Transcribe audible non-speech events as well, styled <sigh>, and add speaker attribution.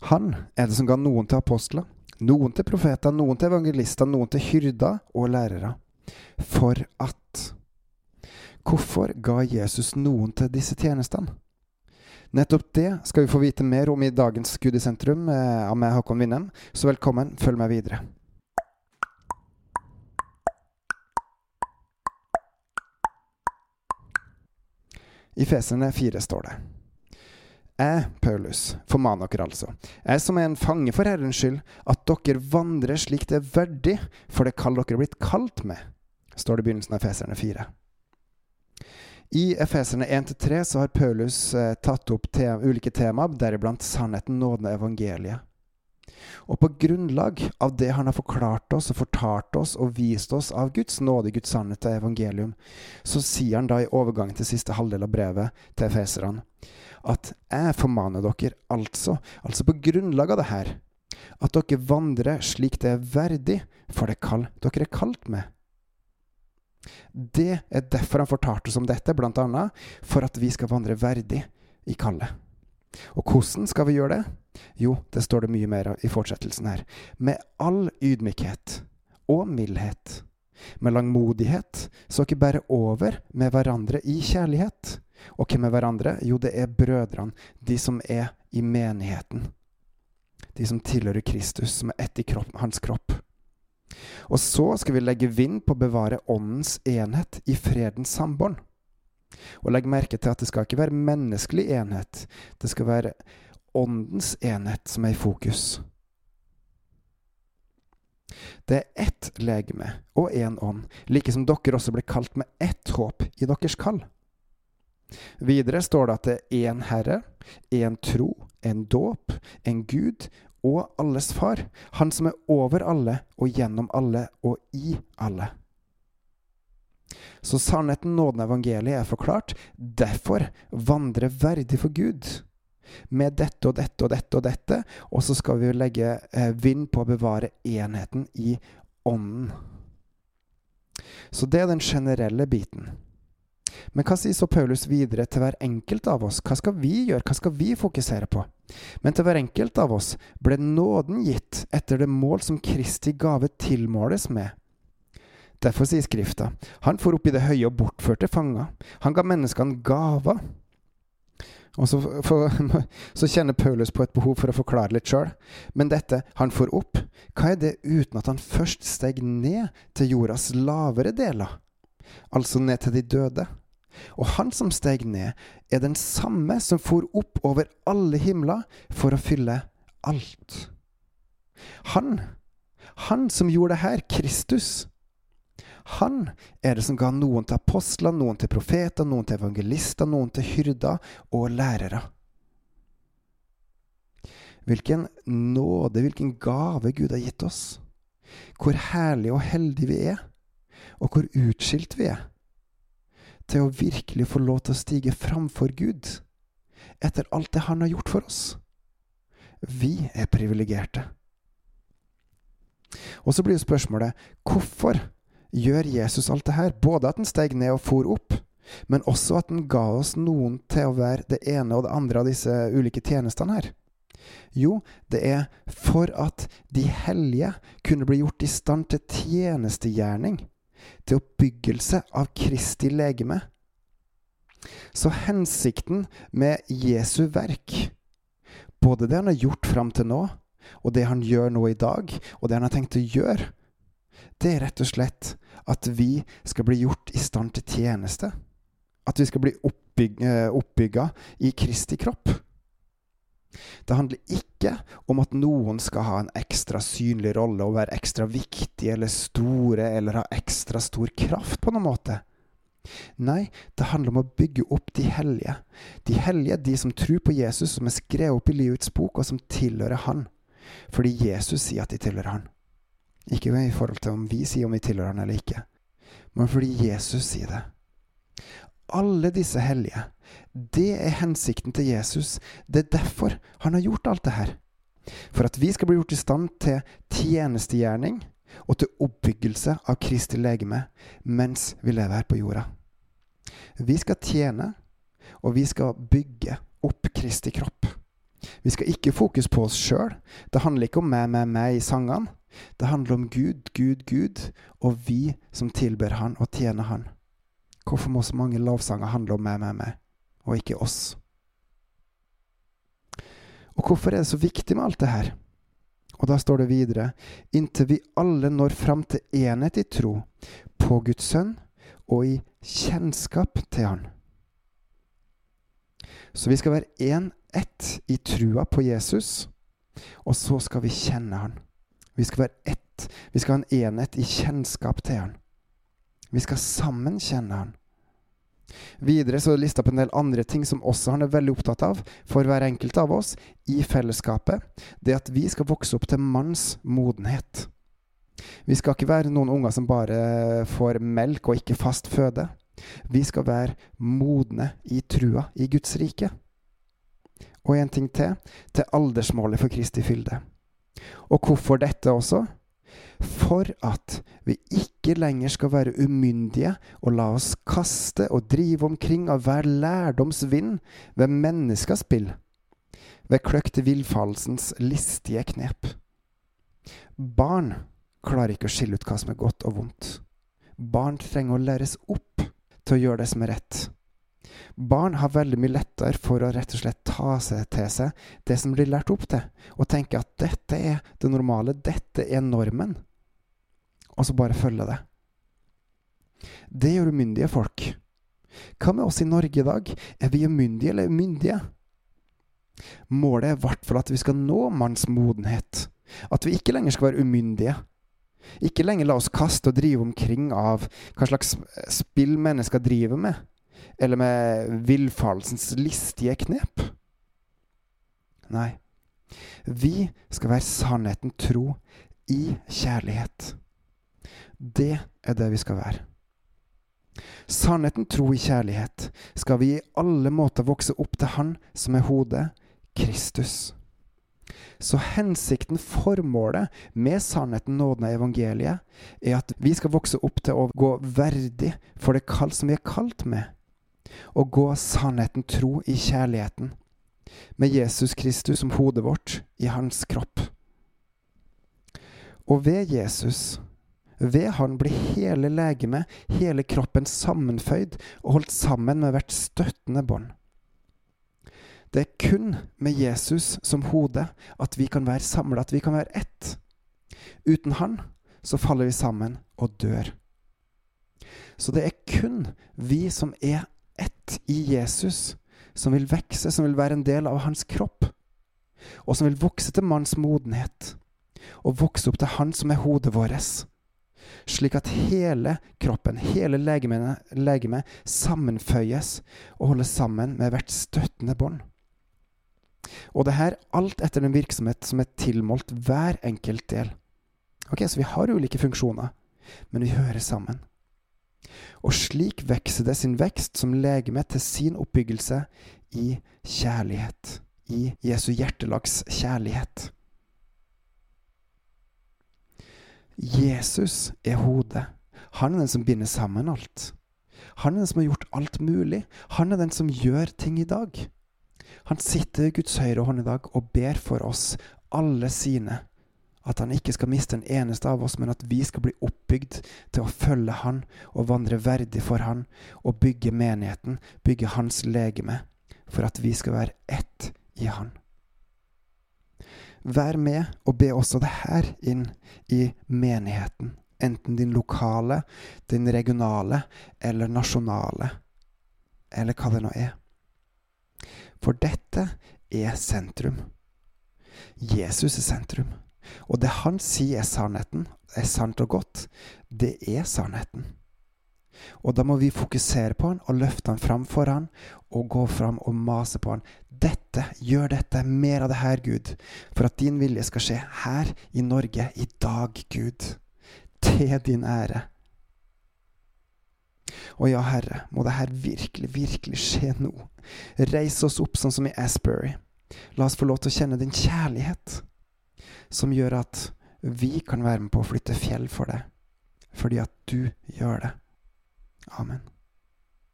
Speaker 1: Han er det som ga noen til apostler, noen til profeter, noen til evangelister, noen til hyrder og lærere. For at Hvorfor ga Jesus noen til disse tjenestene? Nettopp det skal vi få vite mer om i dagens Gud i sentrum eh, av meg, Håkon Winnem. Så velkommen, følg meg videre. I Feserne 4 står det Jeg, Paulus, formaner dere altså, jeg som er en fange for Herrens skyld, at dere vandrer slik det er verdig for det kall dere er blitt kalt med, står det i begynnelsen av Efeserne 4. I Efeserne 1-3 så har Paulus eh, tatt opp te ulike temaer, deriblant sannheten, nåden og evangeliet. Og på grunnlag av det han har forklart oss og fortalt oss og vist oss av Guds nåde, Guds sannhet og evangelium, så sier han da i overgangen til siste halvdel av brevet til efeserne at jeg formaner dere altså, altså på grunnlag av det her, at dere vandrer slik det er verdig for det kall dere er kalt med. Det er derfor han fortalte oss om dette, annet for at vi skal vandre verdig i kallet. Og hvordan skal vi gjøre det? Jo, det står det mye mer av i fortsettelsen her. Med all ydmykhet og mildhet. Med langmodighet, så ikke bære over med hverandre i kjærlighet. Og hvem er hverandre? Jo, det er brødrene, de som er i menigheten. De som tilhører Kristus, som er ett i kropp, hans kropp. Og så skal vi legge vind på å bevare åndens enhet i fredens sambånd. Og legg merke til at det skal ikke være menneskelig enhet. Det skal være åndens enhet som er i fokus. Det er ett legeme og én ånd, like som dere også ble kalt med ett håp i deres kall. Videre står det at det er én Herre, én tro, en dåp, en Gud og alles Far, Han som er over alle og gjennom alle og i alle. Så sannheten, nåden, evangeliet er forklart. Derfor vandre verdig for Gud. Med dette og dette og dette og dette. Og så skal vi legge eh, vind på å bevare enheten i ånden. Så det er den generelle biten. Men hva sier så Paulus videre til hver enkelt av oss? Hva skal vi gjøre? Hva skal vi fokusere på? Men til hver enkelt av oss ble nåden gitt etter det mål som Kristi gave tilmåles med. Derfor sier Skrifta, han for opp i det høye og bortførte fanger. Han ga menneskene gaver. Og så, for, <laughs> så, kjenner Paulus på et behov for å forklare litt sjøl. Men dette, han får opp, hva er det uten at han først steg ned til jordas lavere deler? Altså ned til de døde. Og han som steg ned, er den samme som for opp over alle himler for å fylle alt. Han, han som gjorde det her, Kristus, han er det som ga noen til apostler, noen til profeter, noen til evangelister, noen til hyrder og lærere. Hvilken nåde, hvilken gave Gud har gitt oss. Hvor herlig og heldig vi er, og hvor utskilt vi er til å virkelig få lov til å stige framfor Gud etter alt det Han har gjort for oss. Vi er privilegerte. Og så blir spørsmålet hvorfor gjør Jesus alt det her? Både at han steg ned og for opp, men også at han ga oss noen til å være det ene og det andre av disse ulike tjenestene her. Jo, det er for at de hellige kunne bli gjort i stand til tjenestegjerning til oppbyggelse av Kristi legeme. Så hensikten med Jesu verk, både det han har gjort fram til nå, og det han gjør nå i dag, og det han har tenkt å gjøre, det er rett og slett at vi skal bli gjort i stand til tjeneste. At vi skal bli eh, oppbygga i Kristi kropp. Det handler ikke om at noen skal ha en ekstra synlig rolle og være ekstra viktig eller store eller ha ekstra stor kraft på noen måte. Nei, det handler om å bygge opp de hellige. De hellige, de som tror på Jesus, som er skrevet opp i livets bok, og som tilhører Han. Fordi Jesus sier at de tilhører Han. Ikke i forhold til om vi sier om vi tilhører Han eller ikke, men fordi Jesus sier det alle disse hellige. Det er hensikten til Jesus. Det er derfor han har gjort alt det her. For at vi skal bli gjort i stand til tjenestegjerning og til oppbyggelse av Kristi legeme mens vi lever her på jorda. Vi skal tjene, og vi skal bygge opp Kristi kropp. Vi skal ikke fokus på oss sjøl. Det handler ikke om meg, meg, meg i sangene. Det handler om Gud, Gud, Gud, og vi som tilber Han og tjener Han. Hvorfor må så mange lovsanger handle om meg, meg, meg, og ikke oss? Og hvorfor er det så viktig med alt det her? Og da står det videre inntil vi alle når fram til enhet i tro på Guds sønn og i kjennskap til Han. Så vi skal være én ett i trua på Jesus, og så skal vi kjenne Han. Vi skal være ett. Vi skal ha en enhet i kjennskap til Han. Vi skal sammen kjenne Han. Videre så er det lista på en del andre ting som også han er veldig opptatt av for hver enkelt av oss i fellesskapet. Det at vi skal vokse opp til manns modenhet. Vi skal ikke være noen unger som bare får melk og ikke fast føde. Vi skal være modne i trua i Guds rike. Og en ting til til aldersmålet for Kristi fylde. Og hvorfor dette også? For at vi ikke lenger skal være umyndige og la oss kaste og drive omkring av hver lærdomsvind ved menneskers spill, ved kløkte villfarelsens listige knep. Barn klarer ikke å skille ut hva som er godt og vondt. Barn trenger å læres opp til å gjøre det som er rett. Barn har veldig mye lettere for å rett og slett ta seg til seg det som blir lært opp til, og tenke at dette er det normale, dette er normen, og så bare følge det. Det gjør umyndige folk. Hva med oss i Norge i dag? Er vi umyndige eller umyndige? Målet er i hvert fall at vi skal nå manns modenhet. At vi ikke lenger skal være umyndige. Ikke lenger la oss kaste og drive omkring av hva slags spill mennesker driver med eller med villfarelsens listige knep. Nei, vi skal være sannheten tro i kjærlighet. Det er det vi skal være. Sannheten tro i kjærlighet skal vi i alle måter vokse opp til Han som er hodet, Kristus. Så hensikten, formålet med sannheten, nåden av evangeliet, er at vi skal vokse opp til å gå verdig for det kall som vi er kalt med og gå sannheten tro i kjærligheten, med Jesus Kristus som hodet vårt i hans kropp. Og ved Jesus, ved han blir hele legemet, hele kroppen sammenføyd og holdt sammen med hvert støttende bånd. Det er kun med Jesus som hode at vi kan være samla, at vi kan være ett. Uten han så faller vi sammen og dør. Så det er kun vi som er ett i Jesus, som vil vokse, som vil være en del av hans kropp, og som vil vokse til manns modenhet, og vokse opp til han som er hodet vårt, slik at hele kroppen, hele legemet, legeme, sammenføyes og holdes sammen med hvert støttende bånd. Og det her alt etter den virksomhet som er tilmålt hver enkelt del. Ok, Så vi har ulike funksjoner, men vi hører sammen. Og slik vokser det sin vekst som legeme til sin oppbyggelse i kjærlighet. I Jesu hjertelags kjærlighet. Jesus er hodet. Han er den som binder sammen alt. Han er den som har gjort alt mulig. Han er den som gjør ting i dag. Han sitter i Guds høyre hånd i dag og ber for oss, alle sine, at han ikke skal miste en eneste av oss, men at vi skal bli oppbygd til å følge han og vandre verdig for han og bygge menigheten, bygge hans legeme, for at vi skal være ett i han. Vær med og be også det her inn i menigheten, enten din lokale, din regionale eller nasjonale, eller hva det nå er. For dette er sentrum. Jesus er sentrum. Og det han sier er sannheten, er sant og godt, det er sannheten. Og da må vi fokusere på han og løfte han fram for han, og gå fram og mase på han. Dette, gjør dette, mer av det her, Gud, for at din vilje skal skje her i Norge i dag, Gud. Til din ære. Og ja, Herre, må det her virkelig, virkelig skje nå. Reis oss opp sånn som i Asbury. La oss få lov til å kjenne din kjærlighet som gjør at vi kan være med på å flytte fjell for deg, fordi at du gjør det. Amen.